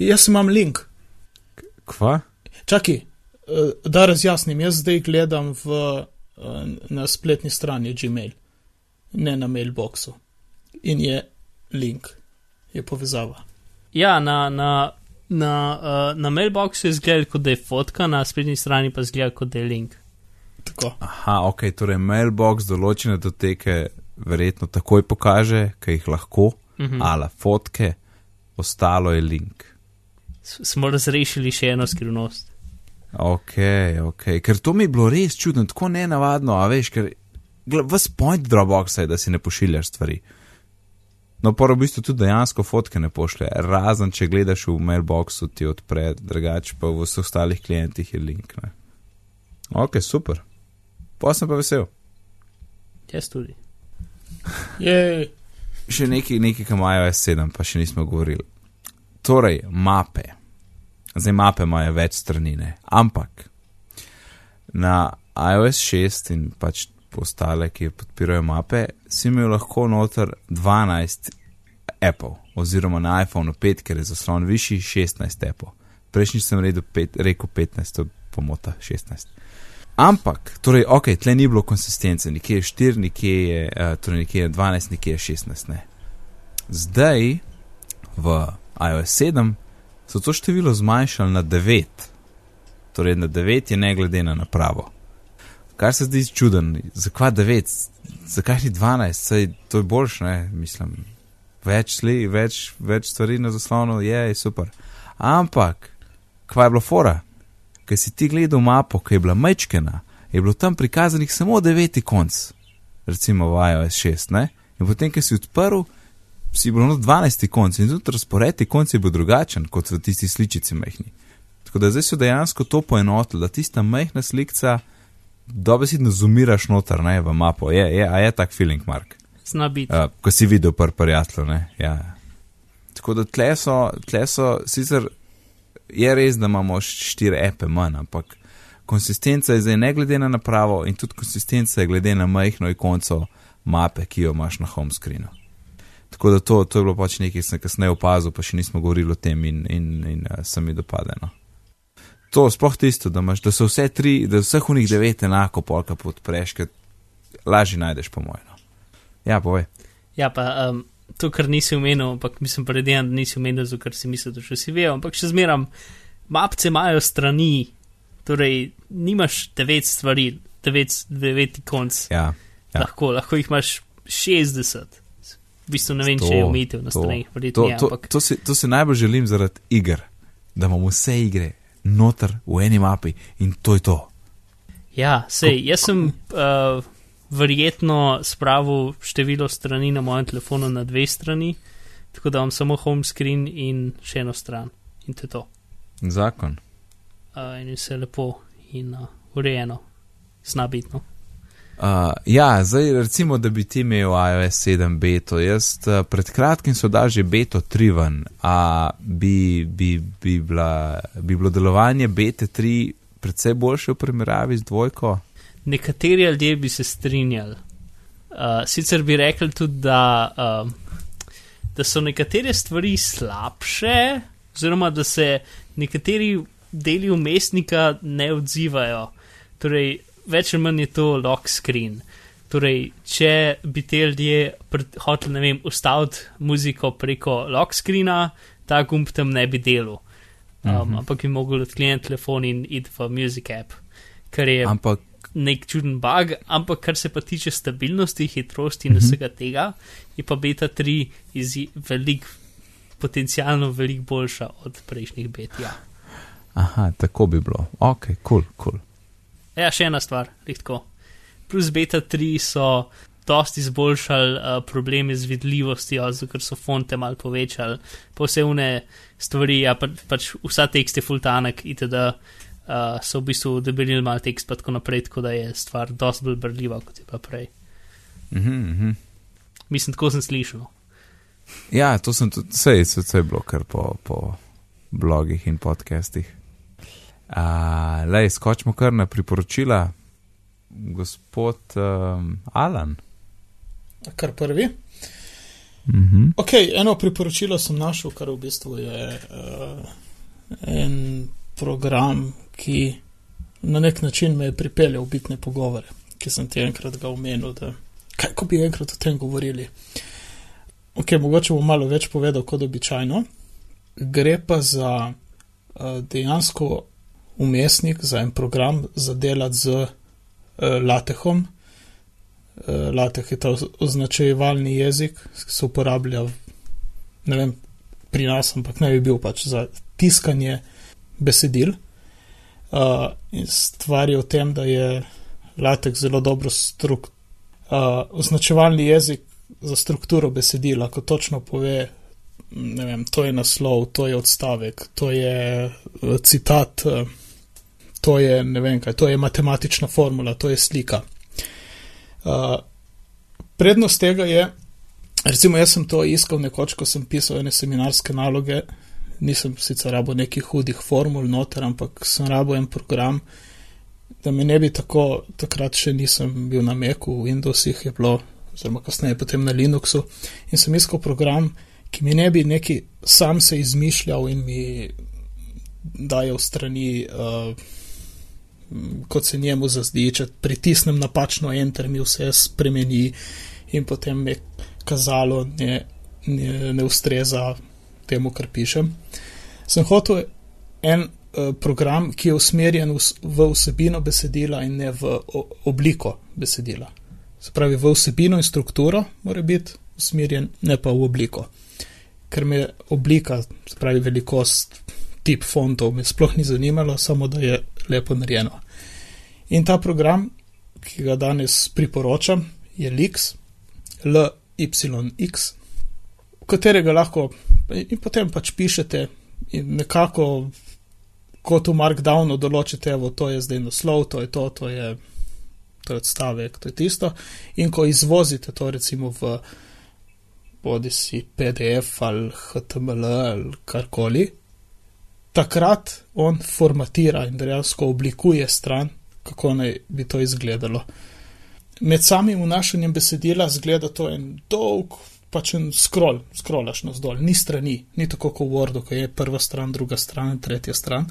Jaz imam link. Kva? Čakaj, eh, da razjasnim, jaz zdaj gledam v, eh, na spletni strani Gmail, ne na mailboxu. In je link, je povezava. ja, na, na, na, na mailboxu je zgled, kot da je fotka, na spletni strani pa zgleda, kot da je link. Tako. Aha, ok, torej mailbox določene doteke verjetno takoj pokaže, kaj jih lahko, Mhm. ala fotke, ostalo je link. S- Smo razrešili še eno skrivnost. Ok, ok, ker to mi je bilo res čudno, tako nenavadno, a veš, ker vas point Dropboxa je, da si ne pošiljaš stvari. No, pa v bistvu tudi dejansko fotke ne pošlje, razen če gledaš v mailboxu, ti odpre, drugače pa v vseh ostalih klientih je link. Ne? Ok, super. Pa sem pa vesel. Jaz tudi. Je, Še nekaj, nekaj, kar imajo S7, pa še nismo govorili. Torej, mape. Zdaj, mape imajo več strani, ne? ampak na iOS 6 in pač ostale, ki podpirajo mape, si imel lahko noter 12 Apple, oziroma na iPhonu 5, ker je zaslon višji, 16 Apple. Prejšnji sem rekel 15, to je pomota 16. Ampak, torej, ok, tle ni bilo konsistence, nekje je 4, nekje je, uh, torej nekje je 12, nekje je 16. Ne. Zdaj v iOS 7 so to število zmanjšali na 9, torej na 9 je ne glede na napravo. Kar se zdi čuden, zakaj 9, zakaj ni 12, saj to je boljš, ne, mislim. Več, sli, več, več stvari na zaslonu je, je super. Ampak, kva je bilo fora? Ker si ti gledal mapo, ki je bila mečkena, je bilo tam prikazanih samo deveti konc, recimo v iOS 6, ne? In potem, ko si odprl, si bilo na 12 konc in tudi razpored teh konc je bil drugačen kot v tisti sličici mehni. Tako da zdaj so dejansko to poenotili, da tista mehna slikca dobesedno zumiraš noter, ne, v mapo. Je, je, a je tak feeling, Mark? Zna biti. Uh, ko si videl prvi prijatelj, ne. Ja. Tako da tle so, tle so, sicer je res, da imamo štiri epe manj, ampak konsistenca je zdaj ne glede na napravo in tudi konsistenca je glede na majhno ikonco mape, ki jo imaš na home screenu. Tako da to, to je bilo pač nekaj, ki sem kasneje opazil, pa še nismo govorili o tem in, in, in uh, se mi dopadeno. To, sploh tisto, da, imaš, da so vse tri, da vseh unih devet enako polka podpreš, ker lažje najdeš po mojem. No. Ja, povej. Ja, pa um, to, kar nisi omenil, ampak mislim predvidevam, da nisi omenil, zato ker si mislil, da še si ve, ampak še zmeram, mapce imajo strani, torej nimaš devet stvari, devet, devet konc. Ja, Ja. Lahko, lahko jih imaš 60. V bistvu ne vem, če je To, omejitev na to, stranih, To, verjetno je, to, ampak to, si, to si najbolj želim zaradi iger, da imamo vse igre noter v eni mapi in to je to. ja, sej, jaz sem uh, verjetno spravil število strani na mojem telefonu na dve strani, tako da imam samo home screen in še eno stran in to je to. Zakon. Uh, in vse lepo in uh, urejeno, snabitno. Uh, ja, zdaj recimo, da bi ti imel iOS 7 beto. Jaz uh, pred kratkim so dal že beto 3 ven, a bi, bi, bi, bila, bi bilo delovanje bete 3 predvsej boljše v primerjavi z dvojko. Nekateri ljudje bi se strinjali. Uh, sicer bi rekli tudi, da uh, da so nekatere stvari slabše, oziroma da se nekateri deli umestnika ne odzivajo. Torej, več ali manj je to lock screen. Torej, če bi te ljudje hoteli, ne vem, ustaviti muziko preko lock screena, ta gumb tam ne bi delal. Um, uh Mhm. -huh. Ampak bi mogel odkleniti telefon in iti v Music app, kar je Ampak nek čuden bug, ampak kar se pa tiče stabilnosti, hitrosti in Mhm. vsega tega, je pa beta 3 izji, velik, potencialno veliko boljša od prejšnjih bet. Ja. Aha, tako bi bilo. Ok, kul, cool, kul. Cool. ja, še ena stvar, lihtko. Plus beta 3 so dosti izboljšali uh, probleme z vidljivostjo, zato ker so fonte mal povečali, une stvari, ja, pa, pač vsa tekst je fultanek, itd. Uh, so v bistvu debelili mal tekst, pa tako naprej, tako da je stvar dosti bolj brljiva, kot je pa prej. Mhm, mhm. Mislim, tako sem slišal. Ja, to sem tudi, vse je vse bilo kar po, po blogih in podcastih. Uh, Lej, skočimo kar na priporočila. Gospod um, Alan. Kar prvi. Mhm. Ok, eno priporočilo sem našel, kar v bistvu je uh, en program, ki na nek način me je pripeljal v bitne pogovore, ki sem ti enkrat ga omenil, da kaj ko bi enkrat o tem govorili. Ok, mogoče bom malo več povedal kot običajno. Gre pa za uh, dejansko umestnik, za en program za delati z uh, latehom. Uh, lateh je ta oz- označevalni jezik, ki se uporablja, ne vem, pri nas, ampak naj bi bil pač za tiskanje besedil. Uh, stvar je v tem, da je latek zelo dobro struk. Uh, označevalni jezik za strukturo besedila, ko točno pove, ne vem, to je naslov, to je odstavek, to je uh, citat, uh, to je ne vem kaj, to je matematična formula, to je slika. Uh, prednost tega je, recimo, jaz sem to iskal nekoč, ko sem pisal ene seminarske naloge, nisem sicer rabo nekih hudih formul noter, ampak sem rabo en program, da me ne bi tako, takrat še nisem bil na Macu, v Windowsih je bilo, oziroma kasneje potem na Linuxu, in sem iskal program, ki mi ne bi neki sam se izmišljal in mi dajal strani. Uh, kot se njemu zazdi, če pritisnem napačno enter, mi vse spremeni in potem mi kazalo ne, ne, ne ustreza temu, kar pišem. Sem hotel en uh, program, ki je usmerjen v, v vsebino besedila in ne v o, obliko besedila. Se pravi, v vsebino in strukturo mora biti usmerjen, ne pa v obliko. Ker me oblika, se pravi velikost, tip fontov, me sploh ni zanimalo, samo da je lepo narejeno. In ta program, ki ga danes priporočam, je Lix, LYX, katerega lahko in potem pač pišete in nekako kot v Markdownu določite, evo, to je zdaj naslov, to je to, to je, to je odstavek, to je tisto. In ko izvozite to recimo v bodi si PDF ali HTML ali karkoli, takrat on formatira in dejansko oblikuje stran, kako naj bi to izgledalo. Med samim vnašanjem besedila zgleda to en dolg, pač en scroll, scrollaš navzdol, ni strani, ni tako kot v Wordu, ko je prva stran, druga stran, tretja stran.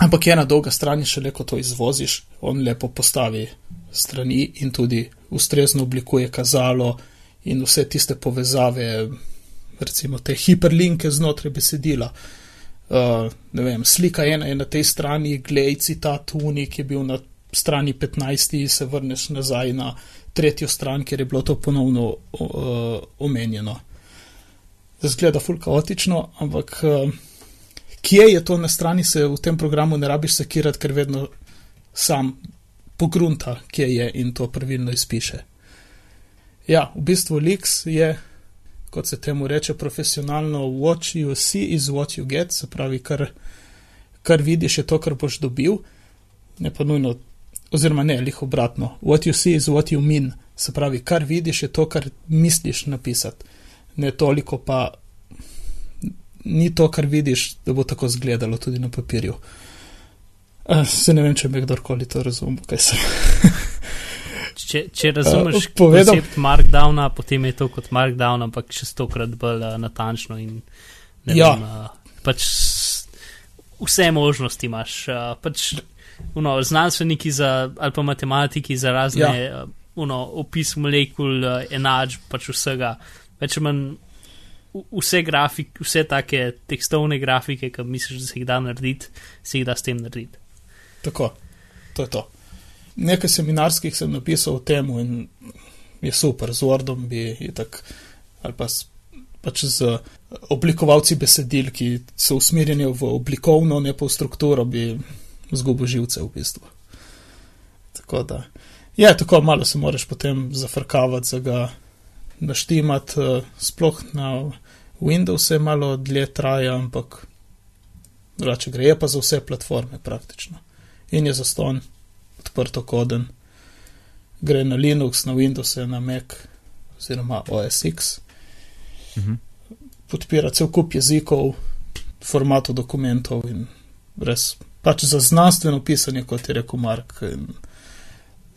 Ampak ena dolga stran je šele, ko to izvoziš, on lepo postavi strani in tudi ustrezno oblikuje kazalo in vse tiste povezave, recimo te hiperlinke znotraj besedila. Uh, vem, slika ena je na tej strani, glej citat unik je bil na strani 15 in se vrneš nazaj na tretjo stran, kjer je bilo to ponovno uh, omenjeno. Zgleda ful kaotično, ampak uh, kje je to na strani, se v tem programu ne rabiš sekirati, ker vedno sam pogrunta, kje je in to pravilno izpiše. Ja, v bistvu Lix je, kot se temu reče profesionalno, what you see is what you get, se pravi, kar, kar vidiš je to, kar boš dobil, ne pa nujno, oziroma ne, lih obratno. What you see is what you mean, se pravi, kar vidiš je to, kar misliš napisati, ne toliko pa ni to, kar vidiš, da bo tako izgledalo tudi na papirju. Uh, se ne vem, če me kdorkoli to razumel, kaj sem. Če, če razumeš Eh, povedal- koncept Markdowna, potem je to kot Markdown, ampak še stokrat bolj uh, natančno in ne Ja. vem, uh, pač vse možnosti imaš. Uh, pač, uno, znanstveniki za, ali pa matematiki za razne Ja. uh, uno, opis molekul, uh, enačb, pač vsega. Več ali manj vse grafike, vse take tekstovne grafike, ki misliš, da se jih da narediti, se jih da s tem narediti. Tako, to je to. Nekaj seminarskih sem napisal o tem in je super, z Wordom bi itak, ali pa s, pač z oblikovalci besedil, ki so usmerjeni v oblikovno, ne pa v strukturo, bi zgubil živce v bistvu. Tako da, je tako, malo se moraš potem zafrkavati, za ga naštimati, eh, sploh na Windowse malo dlje traja, ampak drugače gre, je pa za vse platforme praktično in je zaston, odprto koden. Gre na Linux, na Windows, na Mac oziroma OS X. Mhm. Podpira cel kup jezikov, formatov dokumentov in res pač za znanstveno pisanje, kot je rekel Mark, in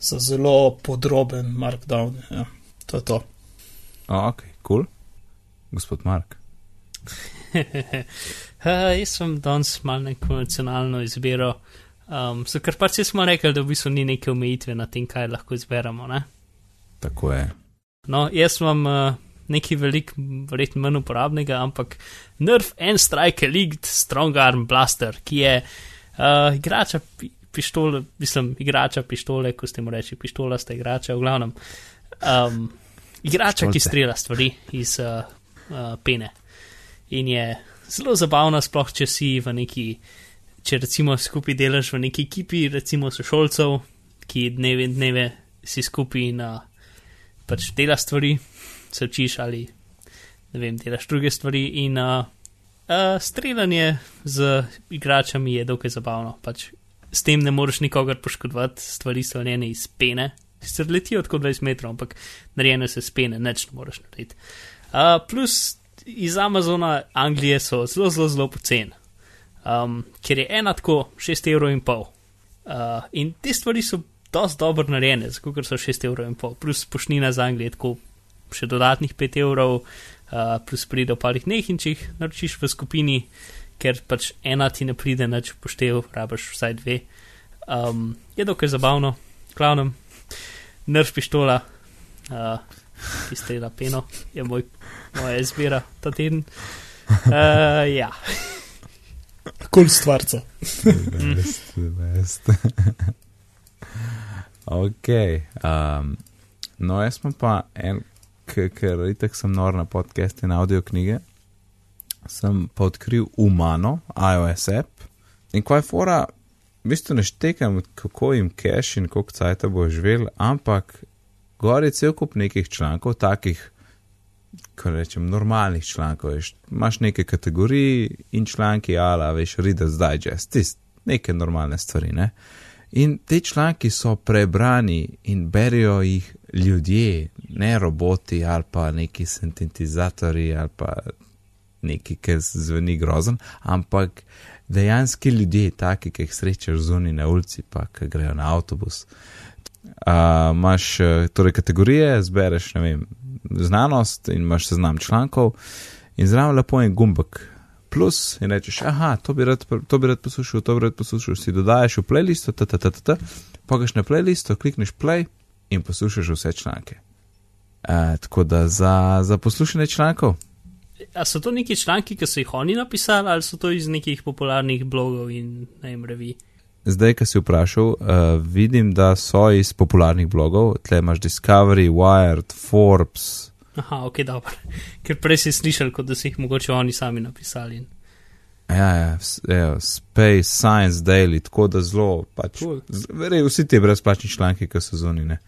za zelo podroben markdown. Ja, to je to. O, ok, kul. Cool. Gospod Mark. uh, jaz sem danes malo nekonvencionalno izbiro. Um, so kar pač smo rekli, da v bistvu ni neke omejitve na tem, kaj lahko izberemo. Ne? Tako je. No, jaz imam uh, nekaj velik, verjetno manj uporabnega, ampak Nerf and Strike Elite Strong Arm Blaster, ki je uh, igrača pi pištole, mislim, igrača pištole, ko ste mu reči, pištola sta igrača, v glavnem. Um, igrača, ki Pištolce. strela stvari iz uh, uh, pene. In je zelo zabavna, sploh če si v neki, če recimo skupaj delaš v neki ekipi, recimo sošolcev, ki dneve in dneve si skupaj in uh, pač dela stvari, se učiš ali ne vem, delaš druge stvari in uh, uh, streljanje z igračami je dokaj zabavno. Pač s tem ne moreš nikogar poškodovati, stvari so narejene iz pene. Sicer letijo tako 20 metrov, ampak narejene so iz pene, neč ne moreš narediti. Uh, plus iz Amazona Anglije so zelo, zelo, zelo poceni. Um, ker je ena tako 6 evrov in pol. Uh, in te stvari so dosti dobro narejene, zato ker so 6 evrov in pol, plus pošnina za Anglijo je tako še dodatnih 5 evrov, uh, plus pride v parih nehinčih, naročiš v skupini, ker pač ena ti ne pride, neč poštev, rabaš vsaj dve. Um, je dokaj zabavno, glavnem, nerv pištola, uh, ki strela peno, je moj, moja izbira ta teden. Uh, ja, Kul cool stvarca. Best, best. ok. Um, no, jaz sem pa en, ker itek sem nor na podcaste in audio knjige, sem pa odkril Umano, iOS app. In kaj je fora, v bistvu ne štekam, kako jim cache in koliko cajta bo živel, ampak gor je cel kup nekih člankov, takih, ko rečem, normalnih člankov. Imaš neke kategorije in članki, ala, veš, Reader's Digest, tist, neke normalne stvari. Ne? In te članki so prebrani in berijo jih ljudje, ne roboti ali pa neki sintetizatori ali pa neki, ki zveni grozen, ampak dejanski ljudje, taki, ki jih srečaš zunaj na ulici, pa ki grejo na avtobus. Uh, Imáš uh, torej kategorije, zbereš ne vem, znanost in imaš seznam člankov, in zraven lepo je gumbek. Plus in rečeš, aha, to bi, rad, to bi rad poslušal, to bi rad poslušal, si dodajes v playlisto, ttt, pogeš na playlisto, klikneš play in poslušaš vse članke. Uh, tako da za, za poslušanje člankov, A so to neki članki, ki so jih oni napisali, ali so to iz nekih popularnih blogov in ne vem, revij? zdaj, ki si vprašal, uh, vidim, da so iz popularnih blogov, tle imaš Discovery, Wired, Forbes. Aha, ok, dobro. Ker prej si slišal, kot da so jih mogoče oni sami napisali. Ja, ja, s- evo, Space, Science Daily, tako da zelo, pač, Cool. verjej, vsi ti brezplačni članki, ki so zunine.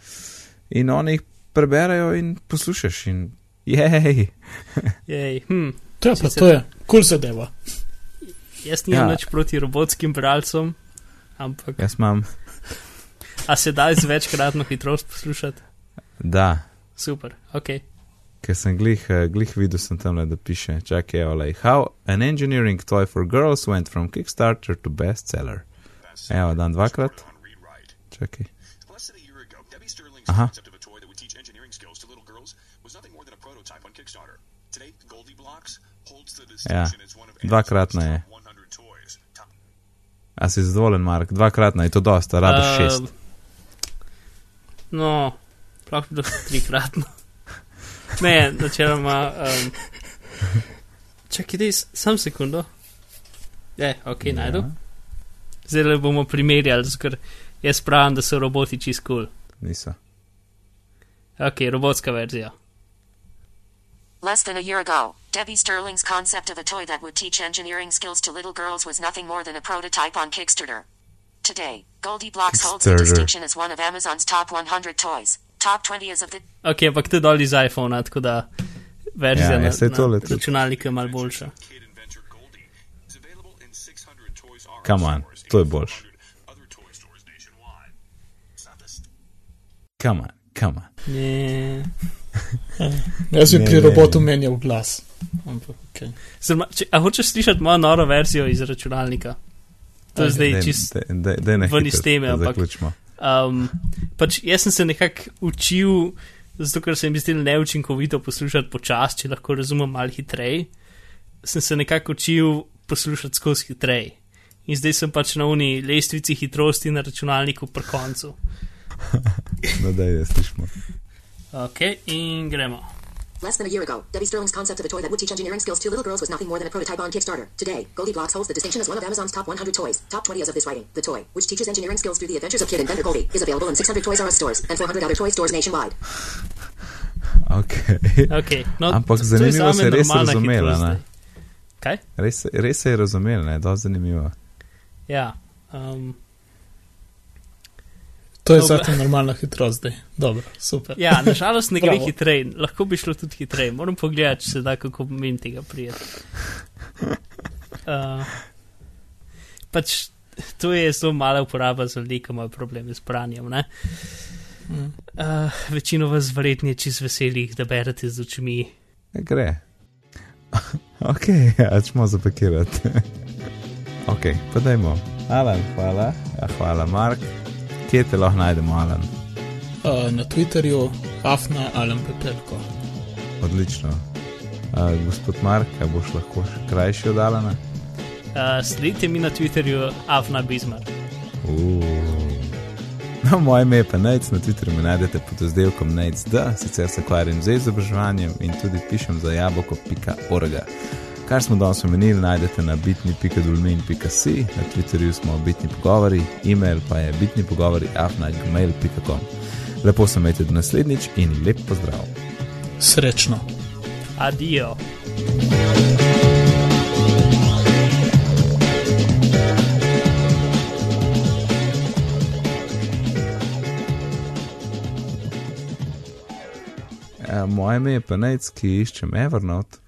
In oni jih preberajo in poslušaš in jej. Jej, hm, To je pa to je, kul cool zadeva. jaz nimam Ja. nič proti robotskim bralcem, ampak Jaz imam, a se da z večkratno hitrost poslušati? da, Super, ok. ker sem glih, eh, glih videl sem tam, da piše, čakaj, like, how an engineering toy for girls went from Kickstarter to bestseller. Evo, dan dvakrat. Čakaj. Less of dvakratna je. Amazon's top 100 toys. Top A si zadovoljen, Mark? Dvakratna je to dosta, rabiš šest. Um, No, bi bilo trikratno. ne, načeloma. Um, čakaj, dej, sam sekundo. Je, ok, ja. najdu. Zdaj le bomo primerjali, ker jaz pravim, da so roboti čist kul. Cool. Niso. Ok, robotska verzija. Less than a year ago, Debbie Sterling's concept of a toy that would teach engineering skills to little girls was nothing more than a prototype on Kickstarter. Today, Goldie Blocks holds the distinction as one of Amazon's top 100 toys. Top 20 is of the Ok, ampak to je dol iz iPhona, tako da verzija Ja, ja, ja, na, na tole tudi. računalniku je malo boljša. kid inventor Goldie is available in 600 Toys R Us Come on, to je boljše. 400 other toy stores nationwide. It's not the st- Come on, come on. Ne. Jaz bi Ne, pri ne. robotu menjal glas. Ampak, okay. Zdaj, če, a hočeš slišati mojo noro verzijo iz računalnika? To je zdaj Daj- čist. daj- daj- daj na ven iz teme, ampak- Zaključimo. Um, pač jaz sem se nekako učil, zato ker se mi zdi neučinkovito poslušati počasi, če lahko razumem malo hitreje. Sem se nekako učil poslušati skozi hitreje. In zdaj sem pač na uni lestvici hitrosti na računalniku pri koncu. No, daj, da slišimo. Ok, in gremo. Less than a year ago, Debbie Sterling's concept of a toy that would teach engineering skills to little girls was nothing more than a prototype on Kickstarter. Today, Goldie Blocks holds the distinction as one of Amazon's top 100 toys. Top 20 as of this writing. The toy, which teaches engineering skills through the adventures of kid inventor Goldie, is available in 600 Toys R Us stores and 400 other toy stores nationwide. Okay. Okay, no, Ampak to je zanimivo zame se je res normalna razumela, hitrost ne? zdaj. Kaj? Res, res se je razumela, ne, dosti zanimivo. Ja. Um, To je zate normalna hitrost zdaj. Dobro, super. ja, nažalost ne gre hitreje, lahko bi šlo tudi hitreje. Moram pogledati, če se da kako min tega prijeti. Uh, pač to je zelo mala uporaba za ljudi, ki imajo probleme z branjem. ne. Uh, večino vas verjetno je čez veselih, da berete z očmi. Gre. ok, ja, ćemo zapakirati. ok, pa dajmo. Alan, hvala. Ja, hvala, Mark. Kje te lahko najdemo, Alan? Uh, na Twitterju Afna Alan Pepelko. Odlično. Uh, gospod Mark, a boš lahko še krajši od Alana? Uh, sledite mi na Twitterju, Avna Bizmar. Uh. No, moje ime je pa Nec, na Twitterju me najdete pod razdelkom Nec.d, sicer se ukvarjam z izobraževanjem in tudi pišem za jabolko.org. Kar smo danes omenili, najdete na bitni.dulmin.si, na Twitterju smo bitni pogovori, e-mail pa je bitni pogovori afnagmail.com. Lepo se imejte do naslednjič in lep pozdrav. Srečno. Adijo. E, moje ime je pa Nec, ki iščem Evernote.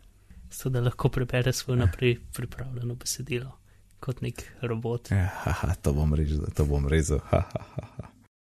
Zato da lahko prebere svoje naprej pripravljeno besedilo kot nek robot. Ja, haha, to bom rezal, to bom rezal. Ha, ha, ha, ha.